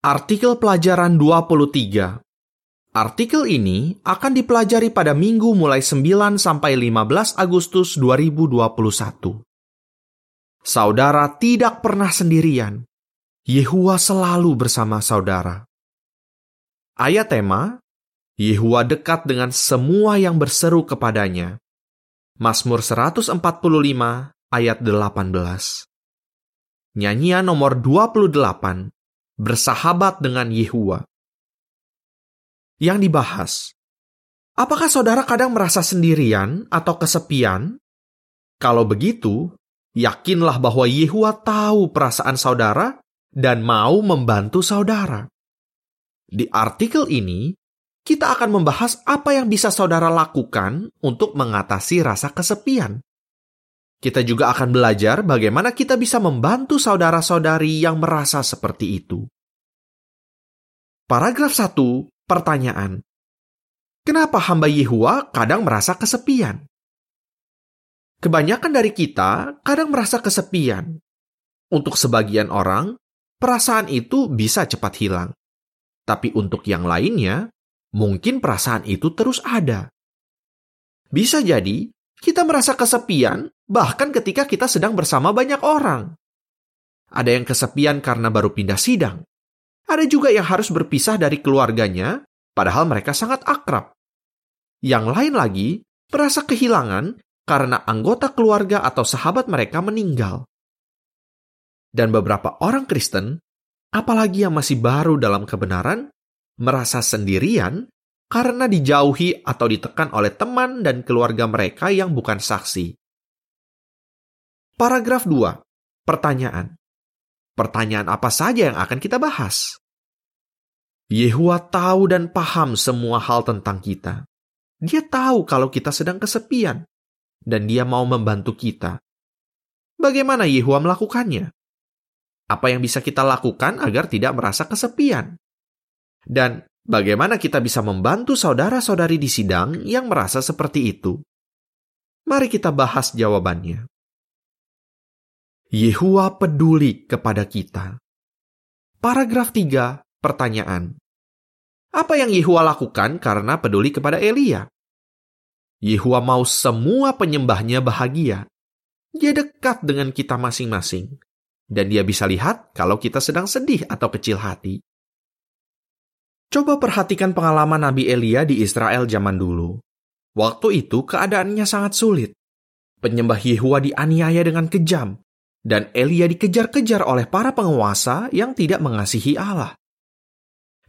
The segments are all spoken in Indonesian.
Artikel pelajaran 23. Artikel ini akan dipelajari pada minggu mulai 9 sampai 15 Agustus 2021. Saudara tidak pernah sendirian. Yehua selalu bersama saudara. Ayat tema, Yehua dekat dengan semua yang berseru kepadanya. Mazmur 145 ayat 18. Nyanyian nomor 28 bersahabat dengan Yehua. Yang dibahas, apakah saudara kadang merasa sendirian atau kesepian? Kalau begitu, yakinlah bahwa Yehua tahu perasaan saudara dan mau membantu saudara. Di artikel ini, kita akan membahas apa yang bisa saudara lakukan untuk mengatasi rasa kesepian. Kita juga akan belajar bagaimana kita bisa membantu saudara-saudari yang merasa seperti itu. Paragraf 1, pertanyaan. Kenapa hamba Yehua kadang merasa kesepian? Kebanyakan dari kita kadang merasa kesepian. Untuk sebagian orang, perasaan itu bisa cepat hilang. Tapi untuk yang lainnya, mungkin perasaan itu terus ada. Bisa jadi kita merasa kesepian bahkan ketika kita sedang bersama banyak orang. Ada yang kesepian karena baru pindah sidang. Ada juga yang harus berpisah dari keluarganya, padahal mereka sangat akrab. Yang lain lagi, merasa kehilangan karena anggota keluarga atau sahabat mereka meninggal. Dan beberapa orang Kristen, apalagi yang masih baru dalam kebenaran, merasa sendirian karena dijauhi atau ditekan oleh teman dan keluarga mereka yang bukan saksi. Paragraf 2. Pertanyaan. Pertanyaan apa saja yang akan kita bahas? Yehua tahu dan paham semua hal tentang kita. Dia tahu kalau kita sedang kesepian, dan dia mau membantu kita. Bagaimana Yehua melakukannya? Apa yang bisa kita lakukan agar tidak merasa kesepian? Dan Bagaimana kita bisa membantu saudara-saudari di sidang yang merasa seperti itu? Mari kita bahas jawabannya. Yehua peduli kepada kita. Paragraf 3, pertanyaan. Apa yang Yehua lakukan karena peduli kepada Elia? Yehua mau semua penyembahnya bahagia. Dia dekat dengan kita masing-masing. Dan dia bisa lihat kalau kita sedang sedih atau kecil hati. Coba perhatikan pengalaman Nabi Elia di Israel zaman dulu. Waktu itu keadaannya sangat sulit. Penyembah Yehua dianiaya dengan kejam, dan Elia dikejar-kejar oleh para penguasa yang tidak mengasihi Allah.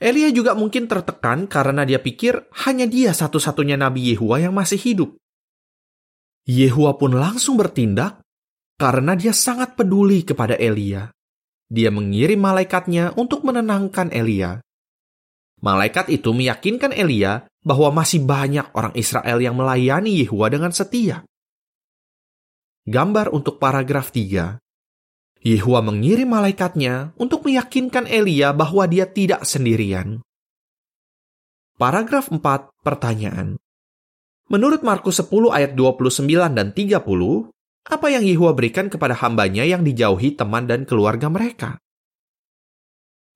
Elia juga mungkin tertekan karena dia pikir hanya dia satu-satunya Nabi Yehua yang masih hidup. Yehua pun langsung bertindak karena dia sangat peduli kepada Elia. Dia mengirim malaikatnya untuk menenangkan Elia. Malaikat itu meyakinkan Elia bahwa masih banyak orang Israel yang melayani Yehua dengan setia. Gambar untuk paragraf 3. Yehua mengirim malaikatnya untuk meyakinkan Elia bahwa dia tidak sendirian. Paragraf 4, pertanyaan. Menurut Markus 10 ayat 29 dan 30, apa yang Yehua berikan kepada hambanya yang dijauhi teman dan keluarga mereka?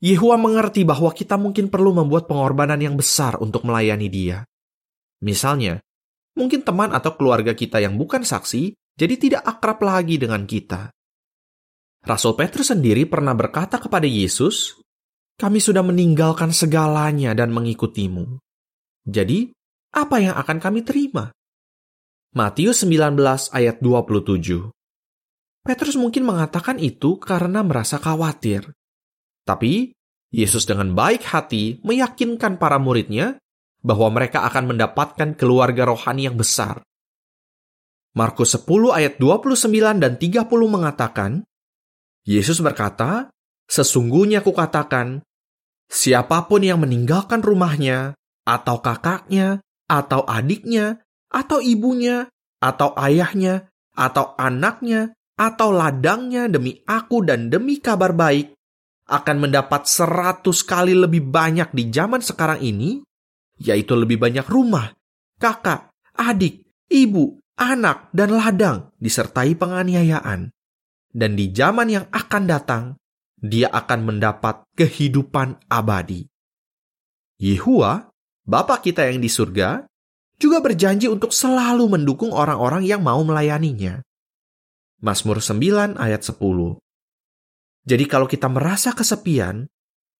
Yehua mengerti bahwa kita mungkin perlu membuat pengorbanan yang besar untuk melayani dia. Misalnya, mungkin teman atau keluarga kita yang bukan saksi jadi tidak akrab lagi dengan kita. Rasul Petrus sendiri pernah berkata kepada Yesus, "Kami sudah meninggalkan segalanya dan mengikutimu." Jadi, apa yang akan kami terima? Matius 19 ayat 27. Petrus mungkin mengatakan itu karena merasa khawatir tapi Yesus dengan baik hati meyakinkan para muridnya bahwa mereka akan mendapatkan keluarga rohani yang besar. Markus 10 ayat 29 dan 30 mengatakan, Yesus berkata, Sesungguhnya kukatakan, siapa pun yang meninggalkan rumahnya, atau kakaknya, atau adiknya, atau ibunya, atau ayahnya, atau anaknya, atau ladangnya demi aku dan demi kabar baik, akan mendapat seratus kali lebih banyak di zaman sekarang ini, yaitu lebih banyak rumah, kakak, adik, ibu, anak, dan ladang disertai penganiayaan. Dan di zaman yang akan datang, dia akan mendapat kehidupan abadi. Yehua, Bapa kita yang di surga, juga berjanji untuk selalu mendukung orang-orang yang mau melayaninya. Mazmur 9 ayat 10 Jadi kalau kita merasa kesepian,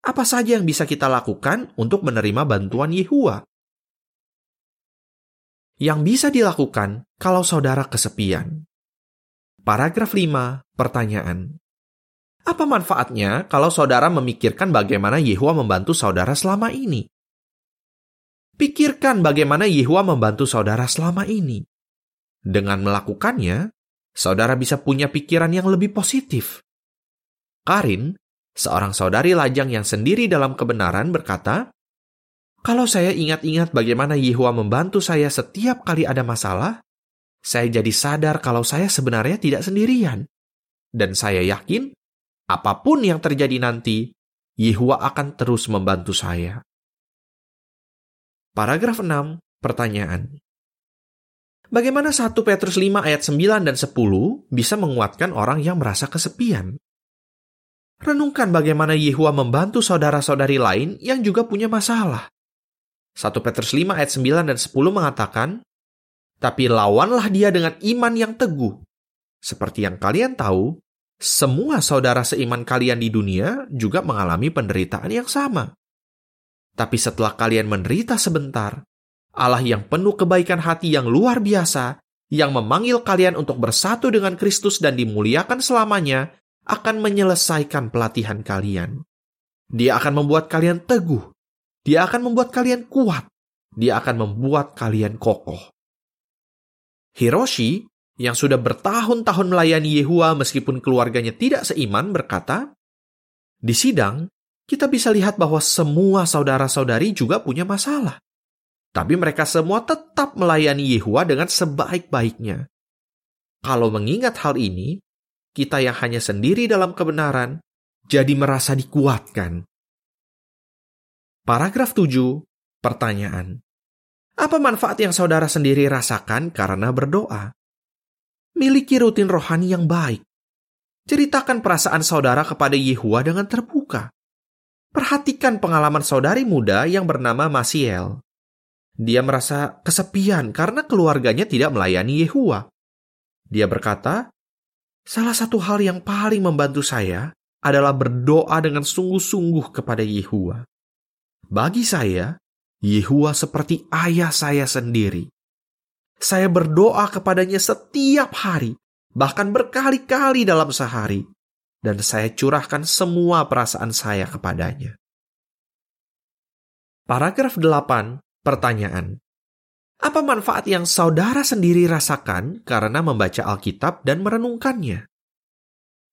apa saja yang bisa kita lakukan untuk menerima bantuan Yehua? Yang bisa dilakukan kalau saudara kesepian. Paragraf 5, pertanyaan. Apa manfaatnya kalau saudara memikirkan bagaimana Yehua membantu saudara selama ini? Pikirkan bagaimana Yehua membantu saudara selama ini. Dengan melakukannya, saudara bisa punya pikiran yang lebih positif. Karin, seorang saudari lajang yang sendiri dalam kebenaran berkata, kalau saya ingat-ingat bagaimana Yehua membantu saya setiap kali ada masalah, saya jadi sadar kalau saya sebenarnya tidak sendirian. Dan saya yakin, apa pun yang terjadi nanti, Yehua akan terus membantu saya. Paragraf 6, pertanyaan. Bagaimana 1 Petrus 5 ayat 9 dan 10 bisa menguatkan orang yang merasa kesepian? Renungkan bagaimana Yehua membantu saudara-saudari lain yang juga punya masalah. 1 Petrus 5 ayat 9 dan 10 mengatakan, Tapi lawanlah dia dengan iman yang teguh. Seperti yang kalian tahu, semua saudara seiman kalian di dunia juga mengalami penderitaan yang sama. Tapi setelah kalian menderita sebentar, Allah yang penuh kebaikan hati yang luar biasa, yang memanggil kalian untuk bersatu dengan Kristus dan dimuliakan selamanya, akan menyelesaikan pelatihan kalian. Dia akan membuat kalian teguh. Dia akan membuat kalian kuat. Dia akan membuat kalian kokoh. Hiroshi, yang sudah bertahun-tahun melayani Yehua meskipun keluarganya tidak seiman, berkata, Di sidang, kita bisa lihat bahwa semua saudara-saudari juga punya masalah. Tapi mereka semua tetap melayani Yehua dengan sebaik-baiknya. Kalau mengingat hal ini, kita yang hanya sendiri dalam kebenaran jadi merasa dikuatkan. Paragraf 7, pertanyaan. Apa manfaat yang saudara sendiri rasakan karena berdoa? Miliki rutin rohani yang baik. Ceritakan perasaan saudara kepada Yehua dengan terbuka. Perhatikan pengalaman saudari muda yang bernama Masiel. Dia merasa kesepian karena keluarganya tidak melayani Yehua. Dia berkata, Salah satu hal yang paling membantu saya adalah berdoa dengan sungguh-sungguh kepada Yehua. Bagi saya, Yehua seperti ayah saya sendiri. Saya berdoa kepadanya setiap hari, bahkan berkali-kali dalam sehari dan saya curahkan semua perasaan saya kepadanya. Paragraf 8, pertanyaan. Apa manfaat yang saudara sendiri rasakan karena membaca Alkitab dan merenungkannya?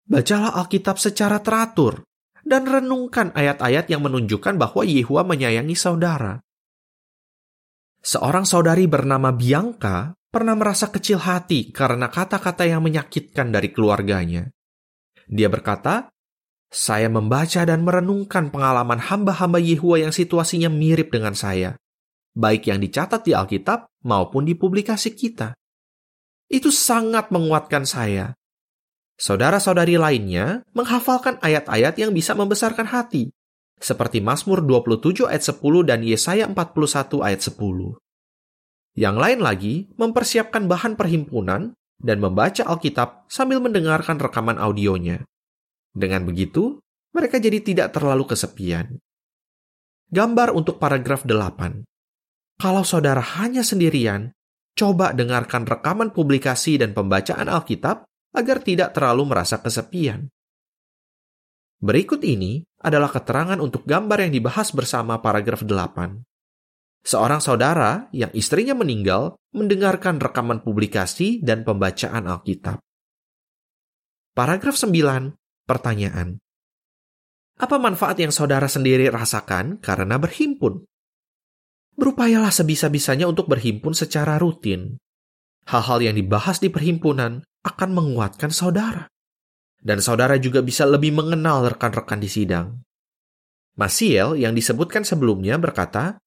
Bacalah Alkitab secara teratur dan renungkan ayat-ayat yang menunjukkan bahwa Yehua menyayangi saudara. Seorang saudari bernama Bianca pernah merasa kecil hati karena kata-kata yang menyakitkan dari keluarganya. Dia berkata, saya membaca dan merenungkan pengalaman hamba-hamba Yehua yang situasinya mirip dengan saya, baik yang dicatat di Alkitab maupun di publikasi kita. Itu sangat menguatkan saya. Saudara-saudari lainnya menghafalkan ayat-ayat yang bisa membesarkan hati, seperti Mazmur 27 ayat 10 dan Yesaya 41 ayat 10. Yang lain lagi mempersiapkan bahan perhimpunan dan membaca Alkitab sambil mendengarkan rekaman audionya. Dengan begitu, mereka jadi tidak terlalu kesepian. Gambar untuk paragraf 8. Kalau saudara hanya sendirian, coba dengarkan rekaman publikasi dan pembacaan Alkitab agar tidak terlalu merasa kesepian. Berikut ini adalah keterangan untuk gambar yang dibahas bersama paragraf 8 seorang saudara yang istrinya meninggal mendengarkan rekaman publikasi dan pembacaan Alkitab. Paragraf 9, pertanyaan. Apa manfaat yang saudara sendiri rasakan karena berhimpun? Berupayalah sebisa-bisanya untuk berhimpun secara rutin. Hal-hal yang dibahas di perhimpunan akan menguatkan saudara. Dan saudara juga bisa lebih mengenal rekan-rekan di sidang. Masiel yang disebutkan sebelumnya berkata,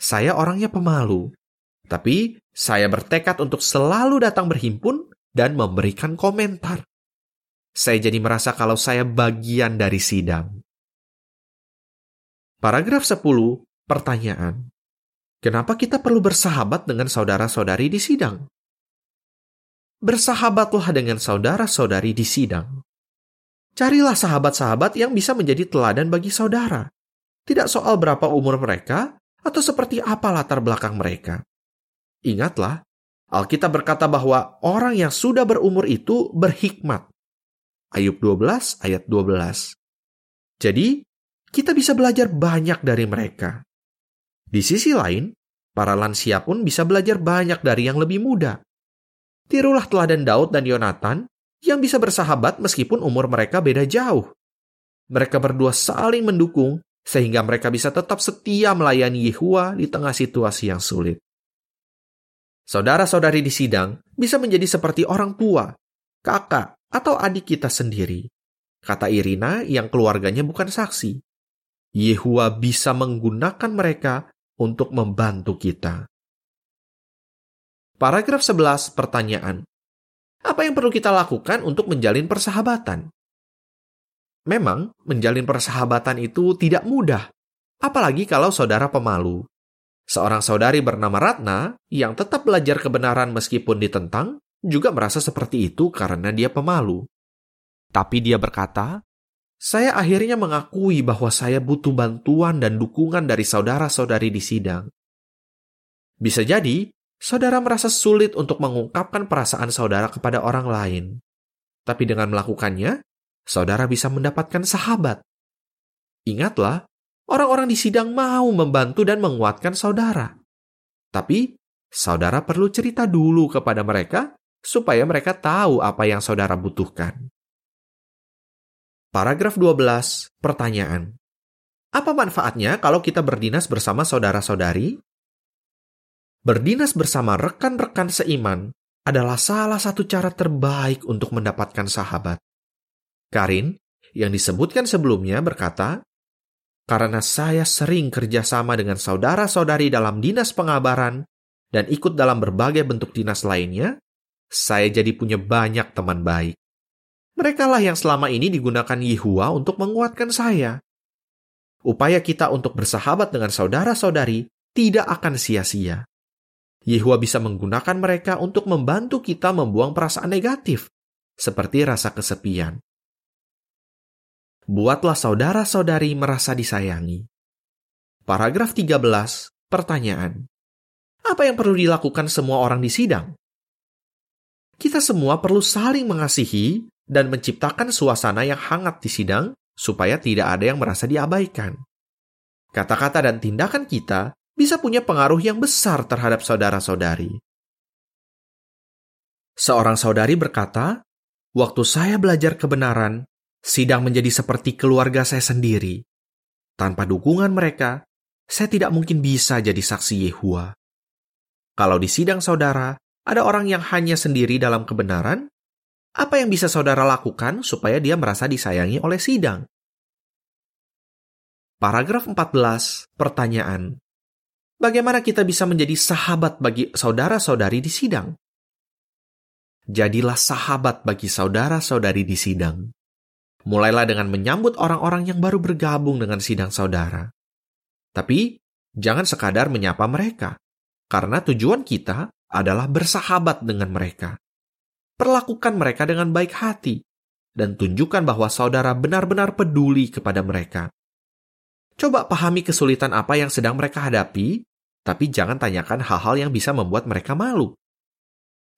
saya orangnya pemalu, tapi saya bertekad untuk selalu datang berhimpun dan memberikan komentar. saya jadi merasa kalau saya bagian dari sidang. Paragraf 10, pertanyaan. Kenapa kita perlu bersahabat dengan saudara-saudari di sidang? Bersahabatlah dengan saudara-saudari di sidang. Carilah sahabat-sahabat yang bisa menjadi teladan bagi saudara. Tidak soal berapa umur mereka atau seperti apa latar belakang mereka. Ingatlah, Alkitab berkata bahwa orang yang sudah berumur itu berhikmat. Ayub 12 ayat 12. Jadi, kita bisa belajar banyak dari mereka. Di sisi lain, para lansia pun bisa belajar banyak dari yang lebih muda. Tirulah teladan Daud dan Yonatan yang bisa bersahabat meskipun umur mereka beda jauh. Mereka berdua saling mendukung sehingga mereka bisa tetap setia melayani Yehua di tengah situasi yang sulit. Saudara-saudari di sidang bisa menjadi seperti orang tua, kakak, atau adik kita sendiri. Kata Irina yang keluarganya bukan saksi. Yehua bisa menggunakan mereka untuk membantu kita. Paragraf 11 pertanyaan. Apa yang perlu kita lakukan untuk menjalin persahabatan? Memang, menjalin persahabatan itu tidak mudah, apalagi kalau saudara pemalu. Seorang saudari bernama Ratna yang tetap belajar kebenaran meskipun ditentang juga merasa seperti itu karena dia pemalu. Tapi dia berkata, "Saya akhirnya mengakui bahwa saya butuh bantuan dan dukungan dari saudara-saudari di sidang." Bisa jadi saudara merasa sulit untuk mengungkapkan perasaan saudara kepada orang lain. Tapi dengan melakukannya, saudara bisa mendapatkan sahabat. Ingatlah, orang-orang di sidang mau membantu dan menguatkan saudara. Tapi, saudara perlu cerita dulu kepada mereka supaya mereka tahu apa yang saudara butuhkan. Paragraf 12, pertanyaan. Apa manfaatnya kalau kita berdinas bersama saudara-saudari? Berdinas bersama rekan-rekan seiman adalah salah satu cara terbaik untuk mendapatkan sahabat. Karin, yang disebutkan sebelumnya berkata, karena saya sering kerjasama dengan saudara-saudari dalam dinas pengabaran dan ikut dalam berbagai bentuk dinas lainnya, saya jadi punya banyak teman baik. Mereka lah yang selama ini digunakan Yehua untuk menguatkan saya. Upaya kita untuk bersahabat dengan saudara-saudari tidak akan sia-sia. Yehua bisa menggunakan mereka untuk membantu kita membuang perasaan negatif, seperti rasa kesepian. Buatlah saudara-saudari merasa disayangi. Paragraf 13, pertanyaan. Apa yang perlu dilakukan semua orang di sidang? Kita semua perlu saling mengasihi dan menciptakan suasana yang hangat di sidang supaya tidak ada yang merasa diabaikan. Kata-kata dan tindakan kita bisa punya pengaruh yang besar terhadap saudara-saudari. Seorang saudari berkata, "Waktu saya belajar kebenaran, sidang menjadi seperti keluarga saya sendiri. Tanpa dukungan mereka, saya tidak mungkin bisa jadi saksi Yehua. Kalau di sidang saudara ada orang yang hanya sendiri dalam kebenaran, apa yang bisa saudara lakukan supaya dia merasa disayangi oleh sidang?" Paragraf 14, pertanyaan bagaimana kita bisa menjadi sahabat bagi saudara-saudari di sidang? Jadilah sahabat bagi saudara-saudari di sidang. Mulailah dengan menyambut orang-orang yang baru bergabung dengan sidang saudara. Tapi, jangan sekadar menyapa mereka, karena tujuan kita adalah bersahabat dengan mereka. Perlakukan mereka dengan baik hati, dan tunjukkan bahwa saudara benar-benar peduli kepada mereka. Coba pahami kesulitan apa yang sedang mereka hadapi, tapi jangan tanyakan hal-hal yang bisa membuat mereka malu.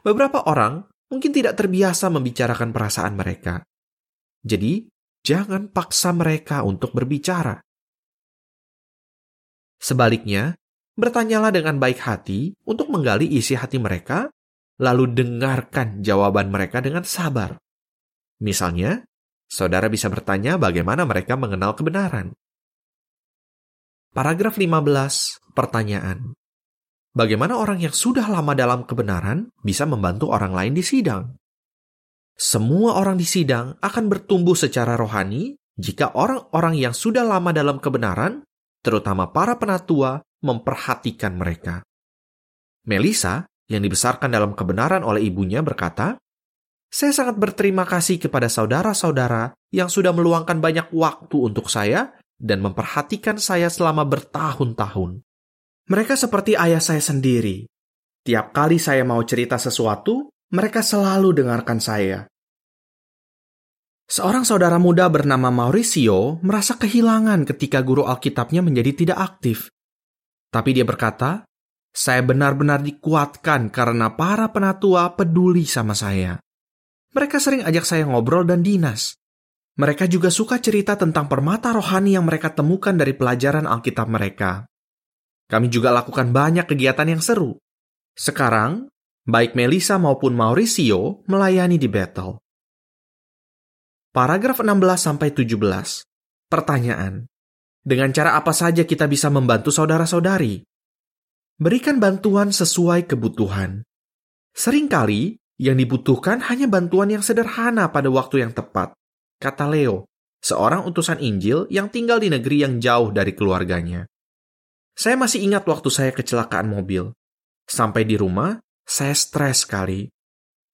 Beberapa orang mungkin tidak terbiasa membicarakan perasaan mereka. Jadi, jangan paksa mereka untuk berbicara. Sebaliknya, bertanyalah dengan baik hati untuk menggali isi hati mereka, lalu dengarkan jawaban mereka dengan sabar. Misalnya, saudara bisa bertanya bagaimana mereka mengenal kebenaran. Paragraf 15, pertanyaan. Bagaimana orang yang sudah lama dalam kebenaran bisa membantu orang lain di sidang? Semua orang di sidang akan bertumbuh secara rohani jika orang-orang yang sudah lama dalam kebenaran, terutama para penatua, memperhatikan mereka. Melisa, yang dibesarkan dalam kebenaran oleh ibunya, berkata, Saya sangat berterima kasih kepada saudara-saudara yang sudah meluangkan banyak waktu untuk saya dan memperhatikan saya selama bertahun-tahun. Mereka seperti ayah saya sendiri. Tiap kali saya mau cerita sesuatu, mereka selalu dengarkan saya. Seorang saudara muda bernama Mauricio merasa kehilangan ketika guru Alkitabnya menjadi tidak aktif. Tapi dia berkata, saya benar-benar dikuatkan karena para penatua peduli sama saya. Mereka sering ajak saya ngobrol dan dinas. Mereka juga suka cerita tentang permata rohani yang mereka temukan dari pelajaran Alkitab mereka. Kami juga lakukan banyak kegiatan yang seru. Sekarang, baik Melissa maupun Mauricio melayani di Bethel. Paragraf 16-17. Pertanyaan. Dengan cara apa saja kita bisa membantu saudara-saudari? Berikan bantuan sesuai kebutuhan. Seringkali, yang dibutuhkan hanya bantuan yang sederhana pada waktu yang tepat, kata Leo, seorang utusan Injil yang tinggal di negeri yang jauh dari keluarganya. Saya masih ingat waktu saya kecelakaan mobil. Sampai di rumah, saya stres sekali.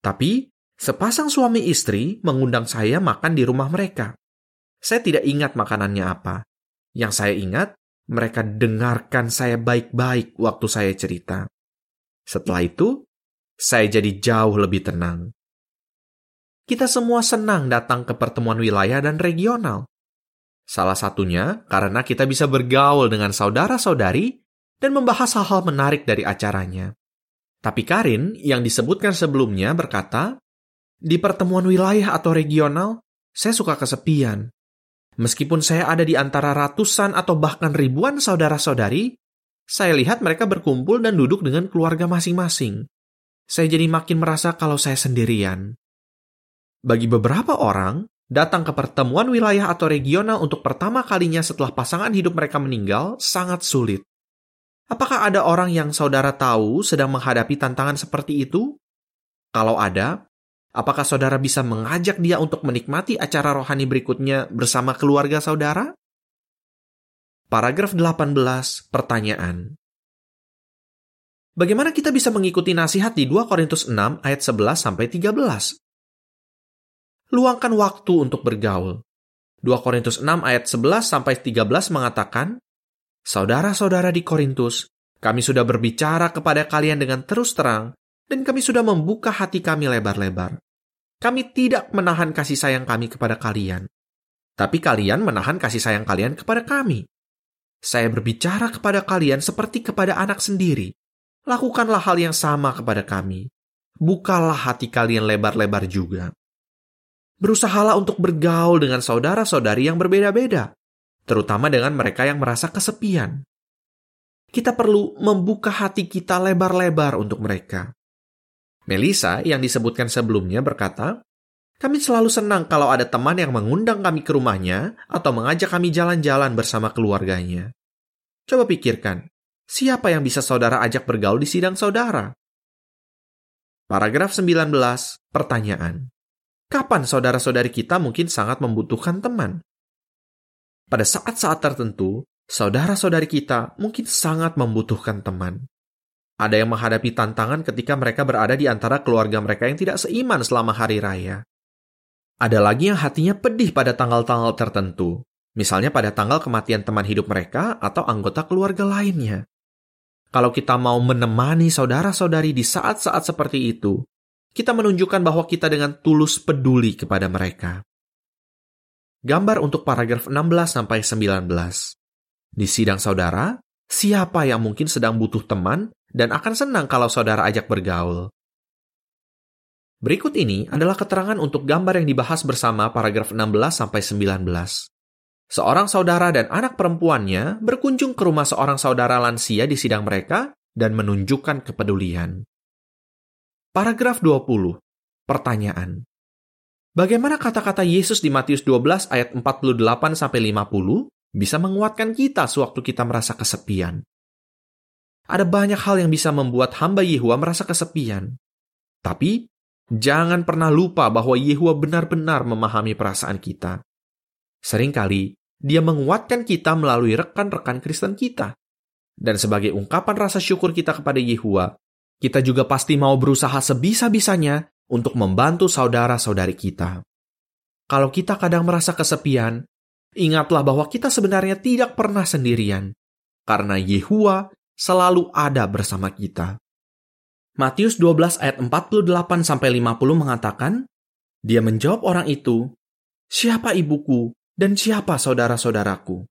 Tapi, sepasang suami istri mengundang saya makan di rumah mereka. Saya tidak ingat makanannya apa. Yang saya ingat, mereka dengarkan saya baik-baik waktu saya cerita. Setelah itu, saya jadi jauh lebih tenang. Kita semua senang datang ke pertemuan wilayah dan regional. Salah satunya karena kita bisa bergaul dengan saudara-saudari dan membahas hal-hal menarik dari acaranya. Tapi Karin yang disebutkan sebelumnya berkata, di pertemuan wilayah atau regional, saya suka kesepian. Meskipun saya ada di antara ratusan atau bahkan ribuan saudara-saudari, saya lihat mereka berkumpul dan duduk dengan keluarga masing-masing saya jadi makin merasa kalau saya sendirian. Bagi beberapa orang, datang ke pertemuan wilayah atau regional untuk pertama kalinya setelah pasangan hidup mereka meninggal sangat sulit. Apakah ada orang yang saudara tahu sedang menghadapi tantangan seperti itu? Kalau ada, apakah saudara bisa mengajak dia untuk menikmati acara rohani berikutnya bersama keluarga saudara? Paragraf 18, pertanyaan. Bagaimana kita bisa mengikuti nasihat di 2 Korintus 6 ayat 11 sampai 13? Luangkan waktu untuk bergaul. 2 Korintus 6 ayat 11 sampai 13 mengatakan, Saudara-saudara di Korintus, kami sudah berbicara kepada kalian dengan terus terang, dan kami sudah membuka hati kami lebar-lebar. Kami tidak menahan kasih sayang kami kepada kalian, tapi kalian menahan kasih sayang kalian kepada kami. Saya berbicara kepada kalian seperti kepada anak sendiri lakukanlah hal yang sama kepada kami. Bukalah hati kalian lebar-lebar juga. Berusahalah untuk bergaul dengan saudara-saudari yang berbeda-beda, terutama dengan mereka yang merasa kesepian. Kita perlu membuka hati kita lebar-lebar untuk mereka. Melissa yang disebutkan sebelumnya berkata, kami selalu senang kalau ada teman yang mengundang kami ke rumahnya atau mengajak kami jalan-jalan bersama keluarganya. Coba pikirkan, Siapa yang bisa saudara ajak bergaul di sidang saudara? Paragraf 19, pertanyaan. Kapan saudara-saudari kita mungkin sangat membutuhkan teman? Pada saat-saat tertentu, saudara-saudari kita mungkin sangat membutuhkan teman. Ada yang menghadapi tantangan ketika mereka berada di antara keluarga mereka yang tidak seiman selama hari raya. Ada lagi yang hatinya pedih pada tanggal-tanggal tertentu, misalnya pada tanggal kematian teman hidup mereka atau anggota keluarga lainnya. Kalau kita mau menemani saudara-saudari di saat-saat seperti itu, kita menunjukkan bahwa kita dengan tulus peduli kepada mereka. Gambar untuk paragraf 16 sampai 19. Di sidang saudara, siapa yang mungkin sedang butuh teman dan akan senang kalau saudara ajak bergaul? Berikut ini adalah keterangan untuk gambar yang dibahas bersama paragraf 16 sampai 19. Seorang saudara dan anak perempuannya berkunjung ke rumah seorang saudara lansia di sidang mereka dan menunjukkan kepedulian. Paragraf 20. Pertanyaan. Bagaimana kata-kata Yesus di Matius 12 ayat 48 sampai 50 bisa menguatkan kita sewaktu kita merasa kesepian? Ada banyak hal yang bisa membuat hamba Yehua merasa kesepian. Tapi, jangan pernah lupa bahwa Yehua benar-benar memahami perasaan kita. Seringkali, dia menguatkan kita melalui rekan-rekan Kristen kita. Dan sebagai ungkapan rasa syukur kita kepada Yehua, kita juga pasti mau berusaha sebisa-bisanya untuk membantu saudara-saudari kita. Kalau kita kadang merasa kesepian, ingatlah bahwa kita sebenarnya tidak pernah sendirian, karena Yehua selalu ada bersama kita. Matius 12 ayat 48 sampai 50 mengatakan, dia menjawab orang itu, "Siapa ibuku dan siapa saudara-saudaraku?"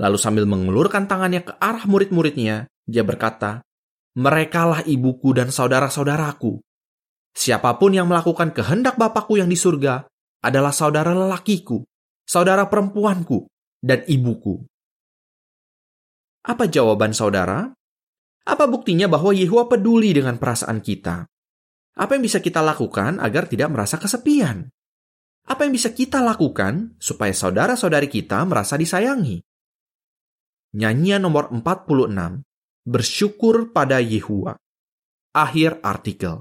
Lalu sambil mengulurkan tangannya ke arah murid-muridnya, dia berkata, "Merekalah ibuku dan saudara-saudaraku. Siapa pun yang melakukan kehendak Bapakku yang di surga adalah saudara lelakiku, saudara perempuanku, dan ibuku. Apa jawaban saudara? Apa buktinya bahwa Yehua peduli dengan perasaan kita? Apa yang bisa kita lakukan agar tidak merasa kesepian? Apa yang bisa kita lakukan supaya saudara-saudari kita merasa disayangi? Nyanyian nomor 46, Bersyukur pada Yehua. Akhir artikel.